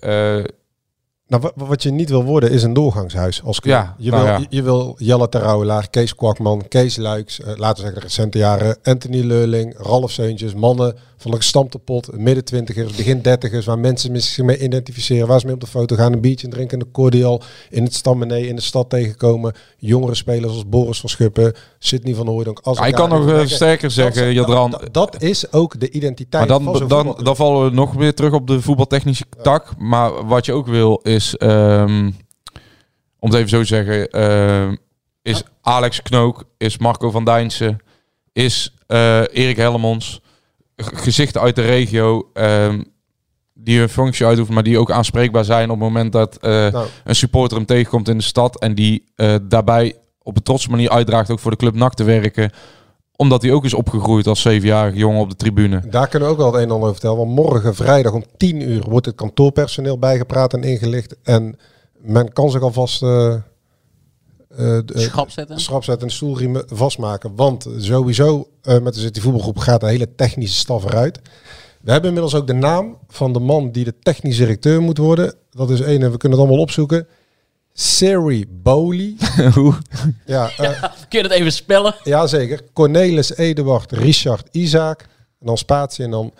Nou, wa- wat je niet wil worden is een doorgangshuis als club. Ja, je, nou wil, ja. je, je wil Jelle Terouwelaar, Kees Kwakman, Kees Luiks, eh, laten we zeggen de recente jaren, Anthony Leurling, Ralf Seuntjes, mannen van de gestampte pot, midden twintigers, begin dertigers, waar mensen zich mee identificeren, waar ze mee op de foto gaan, een biertje drinken, een cordial, in het stammenee in de stad tegenkomen, jongere spelers als Boris van Schuppen, Sidney van Hooydonk. Als Hij kan nog eh, sterker zeggen, dat, Jadran. dat, dat is ook de identiteit Maar van dan, dan, dan vallen we nog weer terug op de voetbaltechnische tak. Maar wat je ook wil is, ehm, om het even zo te zeggen, ehm, is Alex Knook, is Marco van Dijnsen, is eh, Erik Hellemons. G- Gezichten uit de regio ehm, die hun functie uitoefenen, maar die ook aanspreekbaar zijn op het moment dat eh, Nou, een supporter hem tegenkomt in de stad en die eh, daarbij op een trotse manier uitdraagt ook voor de club NAC te werken. Omdat hij ook is opgegroeid als zevenjarige jongen op de tribune. Daar kunnen we ook wel het een en ander over vertellen. Want morgen vrijdag om 10 uur wordt het kantoorpersoneel bijgepraat en ingelicht. En men kan zich alvast eh eh, d- eh, Schrap zetten. schrap zetten en stoelriemen vastmaken. Want sowieso eh, met de City voetbalgroep gaat de hele technische staf eruit. We hebben inmiddels ook de naam van de man die de technisch directeur moet worden. Dat is één, en we kunnen het allemaal opzoeken. Siri Bowley. Hoe? Ja, eh, Kun je dat even spellen? ja, zeker. Cornelis Eduard Richard Isaac. En dan spatie en dan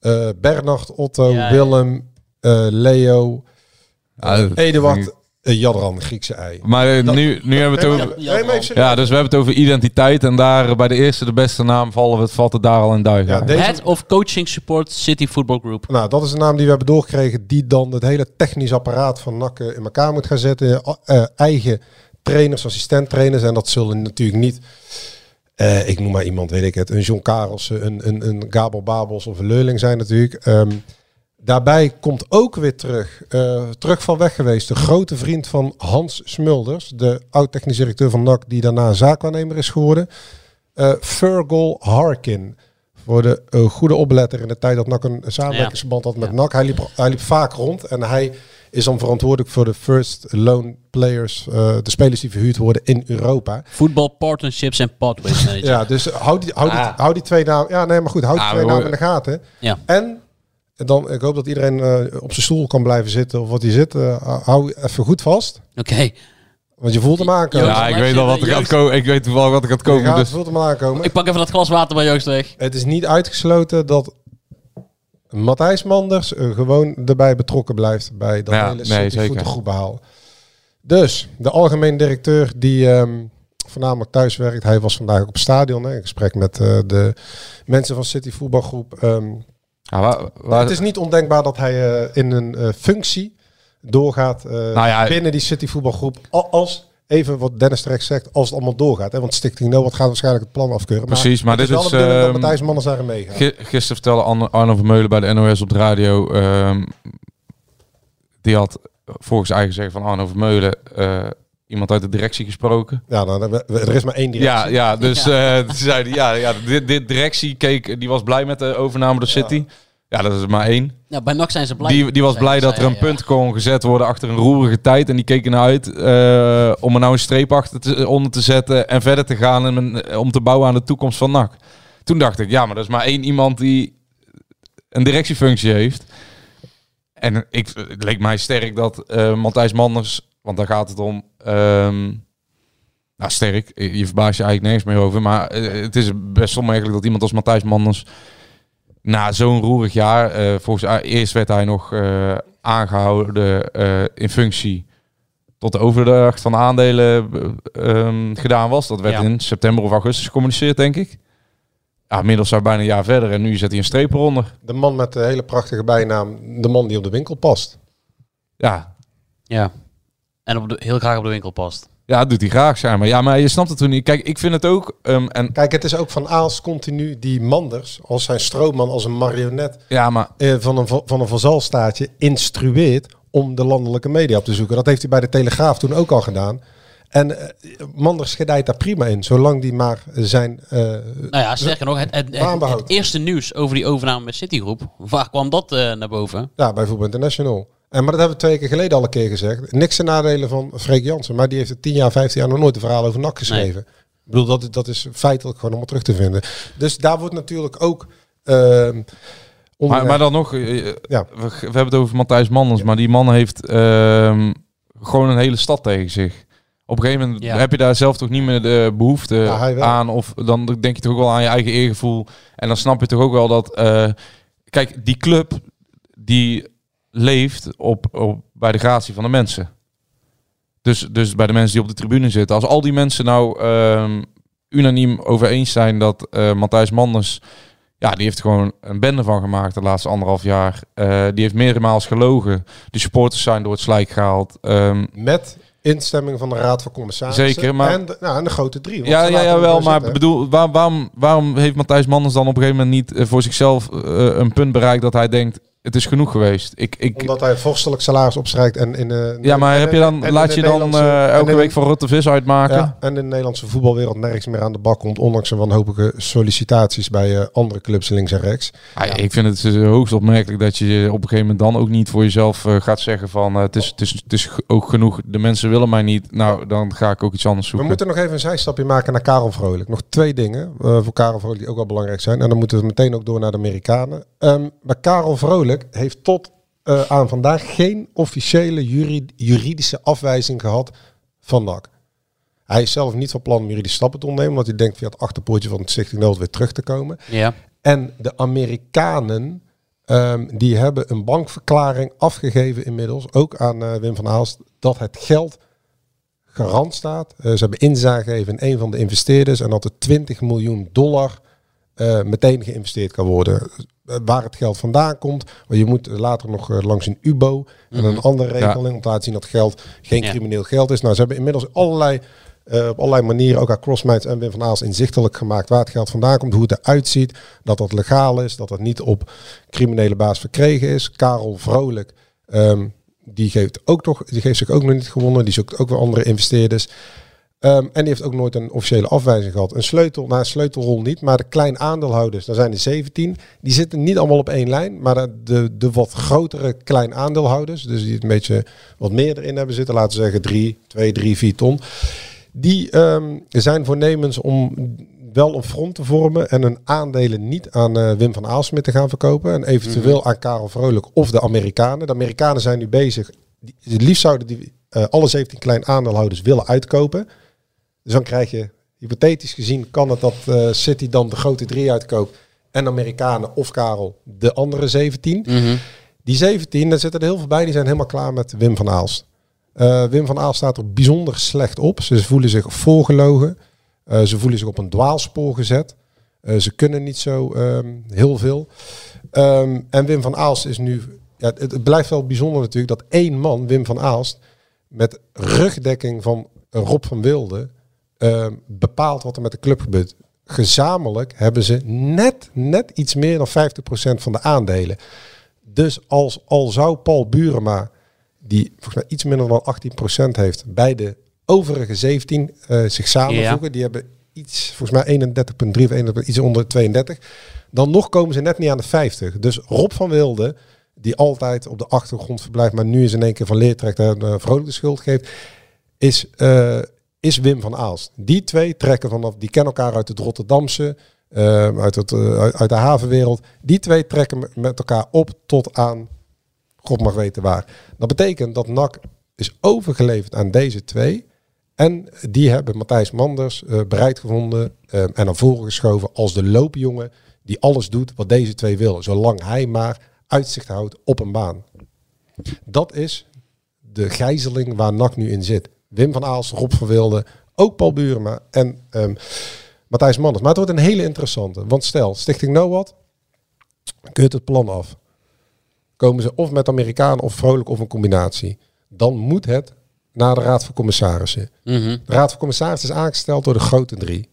eh Bernard Otto Ja, ja. Willem eh, Leo Eduard eh, Jadran, Griekse ei. Maar eh, nu, nu hebben we het over... Ja, Nee, dus we hebben het over identiteit. En daar eh, bij de eerste de beste naam vallen we het, valt het daar al in duigen. Ja, deze- Head of Coaching Support City Football Group. Nou, dat is de naam die we hebben doorgekregen, die dan het hele technisch apparaat van NAC eh, in elkaar moet gaan zetten. Eh, eigen trainers, assistenttrainers. En dat zullen natuurlijk niet, eh, ik noem maar iemand, weet ik het, een John Karelsen, een, een, een Gabel Babels of een Leuling zijn natuurlijk. Ehm, daarbij komt ook weer terug, eh, terug van weg geweest, de grote vriend van Hans Smulders, de oud-technisch directeur van NAC, die daarna zaakwaarnemer is geworden. Eh Fergal Harkin. Voor de eh, goede opletter in de tijd dat NAC een samenwerkingsverband had met Ja. NAC. Hij liep, hij liep vaak rond en hij is dan verantwoordelijk voor de first loan players, de spelers die verhuurd worden in Europa. Football Partnerships en Pathways. Ja, dus hou die, hou die, Ah. hou die twee namen. Ja, nee, maar goed, hou die Ah, twee we namen in de gaten. Ja. En dan, ik hoop dat iedereen eh, op zijn stoel kan blijven zitten of wat hij zit. Eh, hou even goed vast, Oké. want je voelt hem aankomen. Ja, ik weet al wat er zitten. gaat komen. Ik weet toevallig wat er gaat komen. Dus voelt hem aankomen. Ik pak even dat glas water bij Joost weg. Het is niet uitgesloten dat Matthijs Manders eh, gewoon erbij betrokken blijft bij dat Ja, hele nee, City zeker. voetbalgroepbehaal. Dus, de algemeen directeur die ehm, voornamelijk thuis werkt. Hij was vandaag op het stadion hè, in gesprek met eh, de mensen van City Voetbalgroep. Ehm, waar- waar- het is niet ondenkbaar dat hij eh, in een eh, functie doorgaat eh, Nou ja, binnen die City Voetbalgroep. Al- Als, even wat Dennis terecht zegt, als het allemaal doorgaat. Hè, want Stichting Noord gaat waarschijnlijk het plan afkeuren. Precies, maar het dit is wel is, ehm, Matthijs Manders daarin meegaat. Gi- Gisteren vertelde Arno, Vermeulen bij de NOS op de radio. ehm, die had volgens eigen zeggen van Arno Vermeulen eh, iemand uit de directie gesproken. Ja, nou, er is maar één directie. Ja, ja dus eh toen zei hij, ja, ja, dit, dit directie keek, die was blij met de overname door City. Ja, dat is er maar één. Ja, bij NAC zijn ze blij. Die, die was blij dat er ja, een ja. punt kon gezet worden achter een roerige tijd. En die keken naar uit eh, om er nou een streep achter te, onder te zetten en verder te gaan. En om te bouwen aan de toekomst van NAC. Toen dacht ik, ja, maar er is maar één iemand die een directiefunctie heeft. En ik, het leek mij sterk dat eh Matthijs Manders, want daar gaat het om. ehm, nou, sterk, je verbaast je eigenlijk nergens meer over. Maar eh, het is best onmerkelijk dat iemand als Matthijs Manders na zo'n roerig jaar, eh, volgens eerst werd hij nog eh, aangehouden eh, in functie tot de overdracht van de aandelen eh, ehm, gedaan was. Dat werd Ja. in september of augustus gecommuniceerd, denk ik. Ja, inmiddels zijn we bijna een jaar verder en nu zet hij een streep eronder. De man met de hele prachtige bijnaam, de man die op de winkel past. Ja, Ja. En op de, heel graag op de winkel past. ja dat doet hij graag, zeg maar. Ja, maar je snapt het toen niet. Kijk, ik vind het ook... ehm, en, Kijk, het is ook van Aals continu die Manders, als zijn stroomman, als een marionet ja, maar eh, van een, va- van een vazalstaatje, instrueert om de landelijke media op te zoeken. Dat heeft hij bij de Telegraaf toen ook al gedaan. En eh, Manders gedijt daar prima in, zolang die maar zijn... eh, Nou ja, sterker nog, het, het, het, eerste nieuws over die overname met Citigroup, waar kwam dat eh, naar boven? Ja, bij Voetbal International. En, maar dat hebben we twee keer geleden al een keer gezegd. Niks ten nadelen van Freek Jansen. Maar die heeft het 10 jaar, 15 jaar nog nooit een verhaal over NAC geschreven. Ik bedoel, dat, is- dat is feitelijk gewoon allemaal terug te vinden. Dus daar wordt natuurlijk ook... ehm onder- Maar, maar dan nog, eh, Ja. we, we hebben het over Matthijs Manders, maar die man heeft ehm, gewoon een hele stad tegen zich. Op een gegeven moment Ja. heb je daar zelf toch niet meer de behoefte aan, of dan denk je toch ook wel aan je eigen eergevoel. En dan snap je toch ook wel dat, eh, kijk, die club die leeft op, op, bij de gratie van de mensen. Dus, dus bij de mensen die op de tribune zitten. Als al die mensen nou ehm, unaniem over eens zijn dat eh Matthijs Manders ja, die heeft gewoon een bende van gemaakt de laatste anderhalf jaar. Eh, die heeft meermaals gelogen. De supporters zijn door het slijk gehaald. Ehm, Met instemming van de Raad van Commissarissen. Zeker, maar- En de, nou, en de grote drie. ja, ja, ja, wel. Maar zitten. bedoel, waar, waarom, waarom heeft Matthijs Manders dan op een gegeven moment niet eh, voor zichzelf een punt bereikt dat hij denkt... het is genoeg geweest. Ik, ik, Omdat hij vorstelijk salaris opstrijkt en in de... ja, maar heb je dan, en laat je dan eh, elke week voor Rotte Vis uitmaken? Ja, en in de Nederlandse voetbalwereld nergens meer aan de bak komt, ondanks een wanhopige sollicitaties bij eh, andere clubs links en rechts. Ah, Ik vind het eh, hoogst opmerkelijk dat je op een gegeven moment dan ook niet voor jezelf gaat zeggen van het, is, het, is, het is ook genoeg, de mensen willen mij niet. Nou, dan ga ik ook iets anders We zoeken. moeten nog even een zijstapje maken naar Karel Vrolijk. Nog twee dingen voor Karel Vrolijk die ook wel belangrijk zijn. En dan moeten we meteen ook door naar de Amerikanen. Ehm, maar Karel Vrolijk heeft tot eh, aan vandaag geen officiële juri- juridische afwijzing gehad van NAC. Hij is zelf niet van plan om juridische stappen te ondernemen, omdat hij denkt via het achterpoortje van het Stichting Nood weer terug te komen. Ja. En de Amerikanen, ehm, die hebben een bankverklaring afgegeven inmiddels, ook aan eh, Wim van Aalst, dat het geld garant staat. Eh, ze hebben inzage gegeven in een van de investeerders en dat er 20 miljoen dollar eh, meteen geïnvesteerd kan worden. Eh, waar het geld vandaan komt, want je moet later nog eh, langs een UBO en een andere Ja. regeling om te laten zien dat geld geen Ja. crimineel geld is. Nou, ze hebben inmiddels allerlei op allerlei manieren ook aan Crossminds en Wim van Aals inzichtelijk gemaakt waar het geld vandaan komt, hoe het eruit ziet, dat dat legaal is, dat dat niet op criminele basis verkregen is. Karel Vrolijk, ehm, die, geeft ook toch, die geeft zich ook nog niet gewonnen, die zoekt ook weer andere investeerders. Ehm, en die heeft ook nooit een officiële afwijzing gehad. Een sleutel, nou een sleutelrol niet, maar de klein aandeelhouders, daar zijn er 17. Die zitten niet allemaal op één lijn, maar de, de, wat grotere klein aandeelhouders, dus die het een beetje wat meer erin hebben zitten, laten we zeggen 3, 2, 3, 4 ton. Die ehm, zijn voornemens om wel een front te vormen en hun aandelen niet aan eh, Wim van Aalsmit te gaan verkopen. En eventueel aan Karel Vrolijk of de Amerikanen. De Amerikanen zijn nu bezig. Die, het liefst zouden die eh, alle 17 klein aandeelhouders willen uitkopen. Dus dan krijg je, hypothetisch gezien, kan het dat eh, City dan de grote drie uitkoopt. En Amerikanen of Karel de andere 17. Mhm. Die 17, daar zitten er heel veel bij, die zijn helemaal klaar met Wim van Aalst. Eh, Wim van Aalst staat er bijzonder slecht op. Ze voelen zich voorgelogen. Eh, ze voelen zich op een dwaalspoor gezet. Ze kunnen niet zo ehm, heel veel. Ehm, en Wim van Aalst is nu... Ja, het, het blijft wel bijzonder natuurlijk dat één man, Wim van Aalst... met rugdekking van Rob van Wilde... ehm, bepaalt wat er met de club gebeurt. Gezamenlijk hebben ze net, net iets meer dan 50% van de aandelen. Dus als al zou Paul Burema, die volgens mij iets minder dan 18% heeft, bij de overige 17 eh, zich samenvoegen, die hebben iets, volgens mij 31,3 of 31, iets onder 32, dan nog komen ze net niet aan de 50. Dus Rob van Wilde, die altijd op de achtergrond verblijft, maar nu is in één keer van leer trekt en uh, vrolijk de schuld geeft, is, eh, is Wim van Aalst. Die twee trekken vanaf, die kennen elkaar uit het Rotterdamse, uh, uit, het, uh, uit, de havenwereld. Die twee trekken met elkaar op tot aan God mag weten waar. Dat betekent dat NAC is overgeleverd aan deze twee. En die hebben Matthijs Manders uh, bereid gevonden uh, en naar voren geschoven als de loopjongen die alles doet wat deze twee willen. Zolang hij maar uitzicht houdt op een baan. Dat is de gijzeling waar NAC nu in zit. Wim van Aals, Rob van Wilde, ook Paul Burema en um, Matthijs Manders. Maar het wordt een hele interessante. Want stel, Stichting NOWAT, keurt het plan af. Komen ze of met Amerikanen of vrolijk of een combinatie. Dan moet het naar de Raad van Commissarissen. Mm -hmm. De Raad van Commissarissen is aangesteld door de grote drie.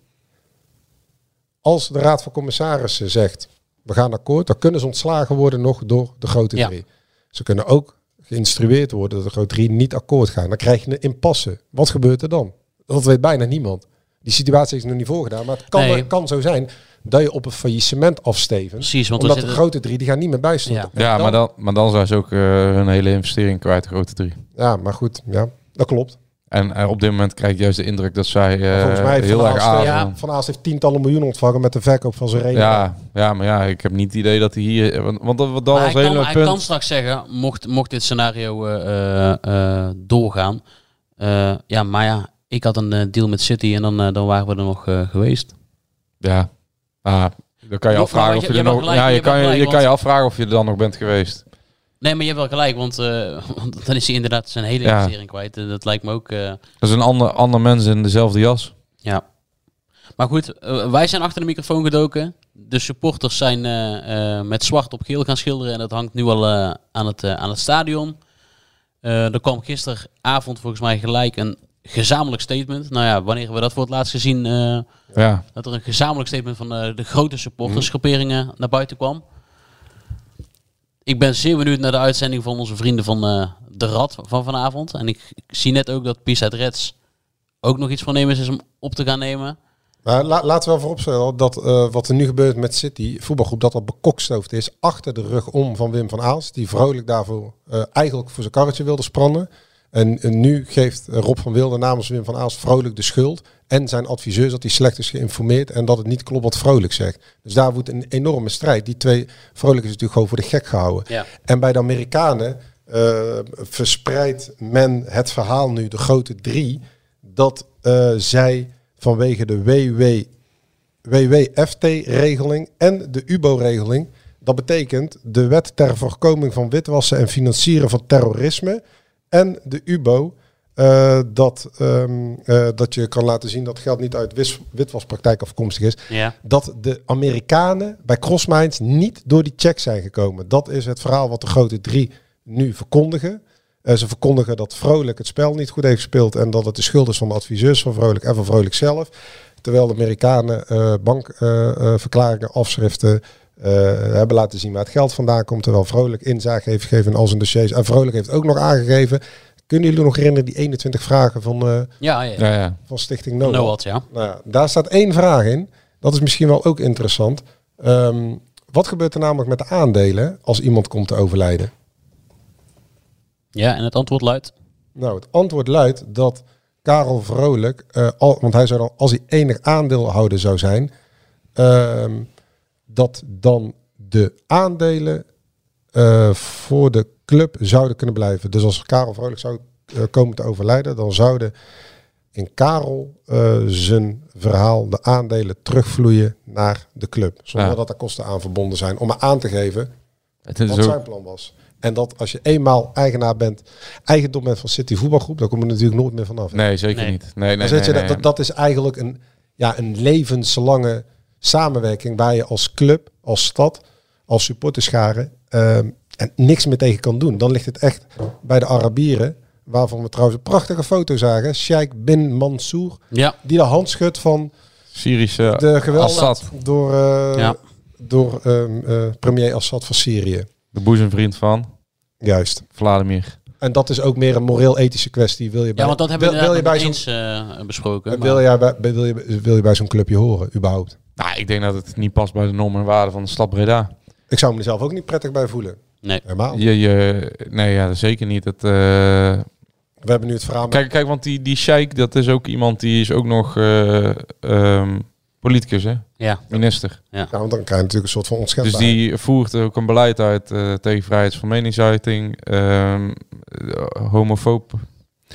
Als de Raad van Commissarissen zegt, we gaan akkoord, dan kunnen ze ontslagen worden nog door de grote Ja. drie. Ze kunnen ook geïnstrueerd worden dat de grote drie niet akkoord gaan. Dan krijg je een impasse. Wat gebeurt er dan? Dat weet bijna niemand. Die situatie is nog niet voorgedaan, maar het kan, Nee. kan zo zijn dat je op een faillissement afsteven. Precies, want omdat de grote drie die gaan niet meer bijstaan. Ja. Ja, maar dan, maar dan zijn ze ook eh, hun hele investering kwijt, de grote drie. Ja, maar goed, ja, dat klopt. En eh, op dit moment krijg ik juist de indruk dat zij eh, Volgens mij heeft heel erg aan. Ja. Van heeft tientallen miljoen ontvangen met de verkoop van zijn reden. Ja, ja, maar ja, ik heb niet het idee dat hij hier... Want, want dat, dat Maar kan, hele hij punt. kan straks zeggen, mocht, mocht dit scenario eh, eh, eh, doorgaan. eh, ja, maar ja, ik had een deal met City en dan, dan waren we er nog eh, geweest. Ja, ah, dan kan je afvragen of je- er nog... ja, kan, je, gelijk, je kan je want- afvragen of je er dan nog bent geweest. Nee, maar je hebt wel gelijk, want, eh, want dan is hij inderdaad zijn hele investering kwijt. Eh, dat lijkt me ook... eh, Dat is een ander, ander mens in dezelfde jas. Ja. Maar goed, wij zijn achter de microfoon gedoken. De supporters zijn met zwart op geel gaan schilderen. En dat hangt nu al aan, het, aan het stadion. Er kwam gisteravond volgens mij gelijk een gezamenlijk statement. Nou ja, wanneer we dat voor het laatst gezien... Ja, dat er een gezamenlijk statement van de grote supportersgroeperingen naar buiten kwam. Ik ben zeer benieuwd naar de uitzending van onze vrienden van eh, De Rad van vanavond. En ik, zie net ook dat Pisa Reds ook nog iets voornemens is om op te gaan nemen. Maar la- laten we wel vooropstellen dat eh, wat er nu gebeurt met City, voetbalgroep, dat dat bekokstoofd is achter de rug om van Wim van Aals. Die vrolijk daarvoor eh, eigenlijk voor zijn karretje wilde spannen. En, en nu geeft Rob van Wilde namens Wim van Aals vrolijk de schuld. En zijn adviseurs dat hij slecht is geïnformeerd en dat het niet klopt wat vrolijk zegt. Dus daar wordt een enorme strijd. Die twee, vrolijk is natuurlijk gewoon voor de gek gehouden. Ja. En bij de Amerikanen eh, verspreidt men het verhaal nu, de grote drie, dat eh, zij vanwege de WW, WWFT-regeling en de UBO-regeling, dat betekent de wet ter voorkoming van witwassen en financieren van terrorisme en de UBO, eh, dat, ehm, eh, dat je kan laten zien dat geld niet uit wis- witwaspraktijk afkomstig is Ja. dat de Amerikanen bij Crossminds niet door die check zijn gekomen. Dat is het verhaal wat de grote drie nu verkondigen. Eh, ze verkondigen dat Vrolijk het spel niet goed heeft gespeeld en dat het de schuld is van de adviseurs van Vrolijk en van Vrolijk zelf. Terwijl de Amerikanen bankverklaringen, afschriften hebben laten zien waar het geld vandaan komt. Terwijl Vrolijk inzage heeft gegeven in al zijn dossiers. En Vrolijk heeft ook nog aangegeven. Kunnen jullie nog herinneren die 21 vragen van, eh, Ja, ja. Ja, ja. van Stichting NOAD? Noad, ja. Nou daar staat één vraag in. Dat is misschien wel ook interessant. Ehm, wat gebeurt er namelijk met de aandelen als iemand komt te overlijden? Ja, en het antwoord luidt... Nou, het antwoord luidt dat Karel Vrolijk, eh, al, want hij zou dan, als hij enig aandeelhouder zou zijn, ehm, dat dan de aandelen eh, voor de club zouden kunnen blijven. Dus als Karel Vrolijk zou eh, komen te overlijden, dan zouden in Karel eh, zijn verhaal de aandelen terugvloeien naar de club. Zonder Ja. dat er kosten aan verbonden zijn. Om maar aan te geven Het is wat ook, zijn plan was. En dat als je eenmaal eigenaar bent, eigendom bent van City Voetbalgroep, dan kom je natuurlijk nooit meer vanaf. hè. nee, zeker Nee. niet. Nee, nee, je dat- is eigenlijk een, ja, een levenslange samenwerking waar je als club, als stad, als supporterscharen ehm, en niks meer tegen kan doen. Dan ligt het echt bij de Arabieren, waarvan we trouwens een prachtige foto zagen. Sheikh bin Mansour, Ja, die de hand schudt van Syrische de geweld Assad, door, eh, Ja. door ehm, eh, premier Assad van Syrië. de boezemvriend van Juist. Vladimir. En dat is ook meer een moreel-ethische kwestie. Wil je bij, ja want dat hebben we wil, wil je bij eens eh, besproken. wil, jij bij, bij- wil, je, wil je bij zo'n clubje horen, überhaupt? Nou, ik denk dat het niet past bij de normen en waarden van de stad Breda. Ik zou me er zelf ook niet prettig bij voelen. Nee. Helemaal. Je, je, nee, ja, zeker niet. Het, eh, We hebben nu het verhaal met kijk, kijk, want die, die sheik, dat is ook iemand die is ook nog eh, ehm, politicus, hè? Ja, Minister. Ja, want dan krijg je natuurlijk een soort van Dus onschendbaarheid. die voert ook een beleid uit eh, tegen vrijheid van meningsuiting, ehm, eh, homofoob.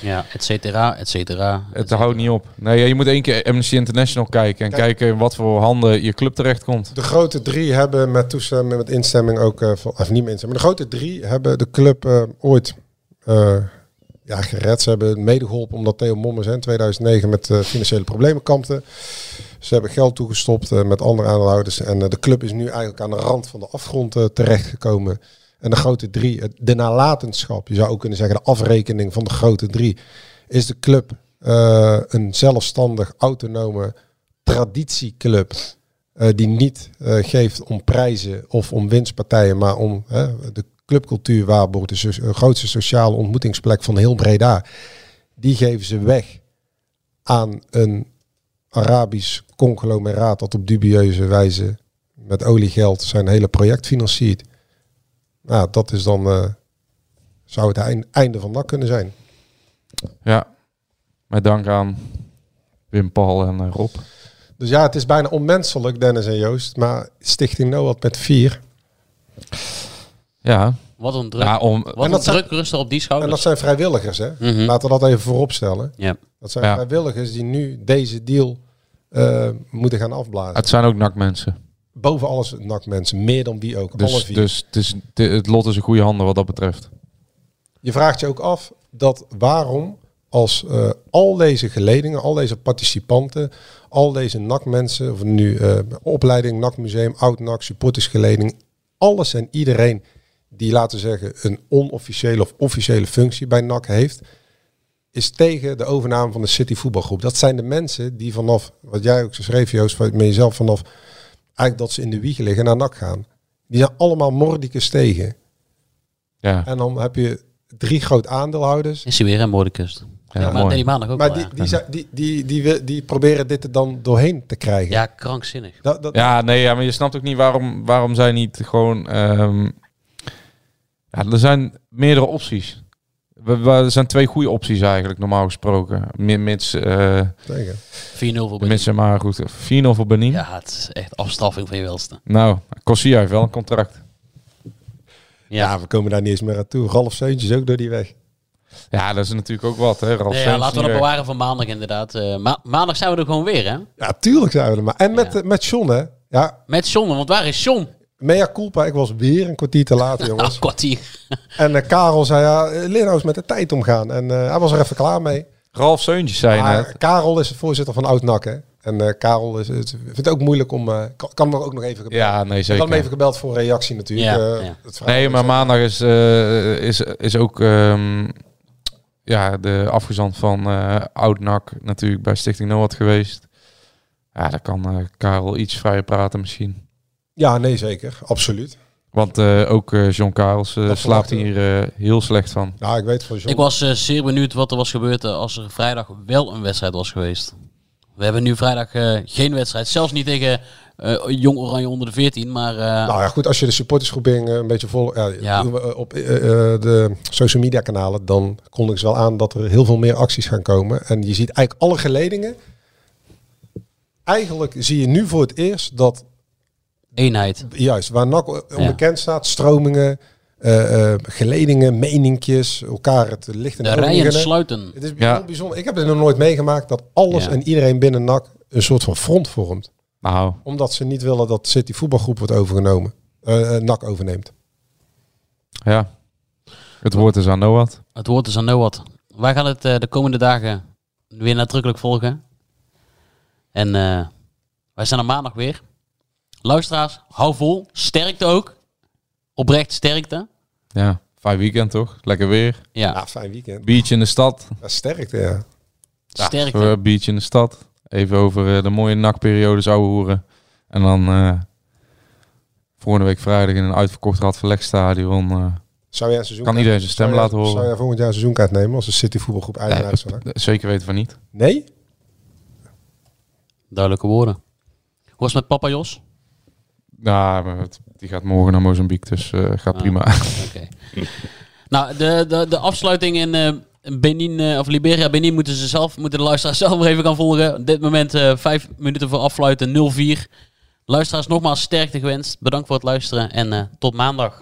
Ja, et cetera, et cetera. et Het houdt niet op. Nee, ja, je moet één keer Amnesty International kijken en Kijk. kijken in wat voor handen je club terechtkomt. De grote drie hebben met toestemming, met instemming ook, eh, van, of niet met instemming, de grote drie hebben de club eh, ooit eh, ja, gered. Ze hebben mede geholpen omdat Theo Mommers in 2009 met financiële problemen kampte. Ze hebben geld toegestopt met andere aandeelhouders. En de club is nu eigenlijk aan de rand van de afgrond terechtgekomen. En de grote drie, de nalatenschap, je zou ook kunnen zeggen de afrekening van de grote drie, is de club eh, een zelfstandig, autonome traditieclub. eh, die niet eh, geeft om prijzen of om winstpartijen, maar om de clubcultuur waarborgt, de grootste sociale ontmoetingsplek van heel Breda. Die geven ze weg aan een Arabisch conglomeraat dat op dubieuze wijze met oliegeld zijn hele project financiert. Nou, dat is dan, eh, zou het eind- einde van dat kunnen zijn. Ja, met dank aan Wim Paul en eh, Rob. Dus ja, het is bijna onmenselijk, Dennis en Joost. Maar Stichting Noord met vier. Ja, Wat een druk, ja om, wat En een dat zijn- druk rust er op die En schouders. dat zijn vrijwilligers, hè? Mhm. Laten we dat even voorop stellen. Ja. Dat zijn Ja. vrijwilligers die nu deze deal eh, moeten gaan afblazen. het zijn ook nakmensen. Boven alles nakmensen, meer dan wie ook. alle Dus, vier. dus het, is, het lot is in goede handen wat dat betreft. Je vraagt je ook af dat waarom als eh, al deze geledingen, al deze participanten, al deze nakmensen, of nu eh, opleiding, nakmuseum, oud nak, supportersgeleding, alles en iedereen die laten we zeggen een onofficiële of officiële functie bij NAC heeft, is tegen de overname van de City voetbalgroep. Dat zijn de mensen die vanaf, wat jij ook schreef Joost, met jezelf vanaf eigenlijk dat ze in de wieg liggen naar NAC gaan. Die zijn allemaal mordicus tegen. Ja, En dan heb je drie groot aandeelhouders. Is hij weer in Moordekust. ja, maar nee, die maandag ook Maar wel, die, ja. die, die, die, die, die proberen dit er dan doorheen te krijgen. Ja, krankzinnig. Dat, dat, Ja, nee, ja, maar je snapt ook niet waarom, waarom zij niet gewoon... ehm, ja, er zijn meerdere opties. We, we- er zijn twee goede opties eigenlijk, normaal gesproken. Mi- Mits, eh Zeker. 4-0 voor Benin. mits maar goed. 4-0 voor Benin. Ja, het is echt afstraffing van je welste. Nou, Corsia heeft wel een contract. Ja, Ja, we komen daar niet eens meer aan toe. Ralf Seuntjes ook door die weg. Ja, dat is natuurlijk ook wat, hè. Ralf Nee, ja, laten we dat weg. bewaren voor maandag inderdaad. Eh, ma- maandag zijn we er gewoon weer, hè? Ja, tuurlijk zijn we er maar. En met, Ja. eh, met John, hè. Ja, Met John, want waar is John? Mea culpa. Ik was weer een kwartier te laat, jongens. kwartier. En eh, Karel zei, ja, leer nou eens met de tijd omgaan. En eh, hij was er even klaar mee. Ralf Seuntjes zei Maar net. Karel is de voorzitter van Oud-NAC, hè. En eh, Karel is, het, vindt het ook moeilijk om... eh, kan, kan me ook nog even gebeld. Ja, nee, ik had hem zeker. even gebeld voor een reactie natuurlijk. Ja, ja. het vraag Nee, maar maandag is, eh, is, is ook ehm, ja, de afgezant van eh Oud-NAC natuurlijk bij Stichting Noord geweest. Ja, daar kan eh, Karel iets vrijer praten misschien. Ja, nee, zeker. Absoluut. Want eh, ook eh, John Karels eh, Dat slaapt hier eh, heel slecht van. Ja, ik weet van John. Ik was eh, zeer benieuwd wat er was gebeurd als er vrijdag wel een wedstrijd was geweest. We hebben nu vrijdag eh, geen wedstrijd. Zelfs niet tegen eh, Jong Oranje onder de 14. Maar eh, Nou ja, goed, als je de supportersgroeping een beetje vol... Ja, Op de social media kanalen, dan kondigen ze wel aan dat er heel veel meer acties gaan komen. En je ziet eigenlijk alle geledingen. Eigenlijk zie je nu voor het eerst dat eenheid. juist waar NAC onbekend staat, stromingen, eh, eh, geledingen, meninkjes, elkaar het licht in De rijen sluiten. Het is Ja. bijzonder. Ik heb het nog nooit meegemaakt dat alles Ja. en iedereen binnen NAC een soort van front vormt. Nou, Omdat ze niet willen dat City voetbalgroep wordt overgenomen. eh NAC overneemt. ja. Het woord is aan Noah. Het woord is aan Noat. Wij gaan het eh, de komende dagen weer nadrukkelijk volgen. En eh, wij zijn er maandag weer. Luisteraars, hou vol. Sterkte ook. Oprecht sterkte. Ja, vijf weekend toch? Lekker weer. Ja, Ja, fijn weekend. Biertje in de stad. Ja, sterkte, ja. sterkte. Ja, biertje in de stad. Even over eh, de mooie nakperiode zouden hoeren. En dan eh volgende week vrijdag in een uitverkocht Radverlegstadion. eh Zou jij een seizoen kan iedereen zijn stem zou jij- laten horen. Zou jij volgend jaar een seizoenkaart nemen als de City voetbalgroep eigenaar NAC? Zeker weten van niet. Nee? Duidelijke woorden. Hoe is het met papa Jos? Nou, die gaat morgen naar Mozambique, dus eh, gaat Ah. prima. Oké. nou, de, de, de afsluiting in eh, Benin, eh, of Liberia, Benin moeten ze zelf, moeten de luisteraars zelf maar even gaan volgen. Op dit moment eh, vijf minuten voor afsluiten, 0-4. Luisteraars, nogmaals sterkte gewenst. Bedankt voor het luisteren en eh, tot maandag.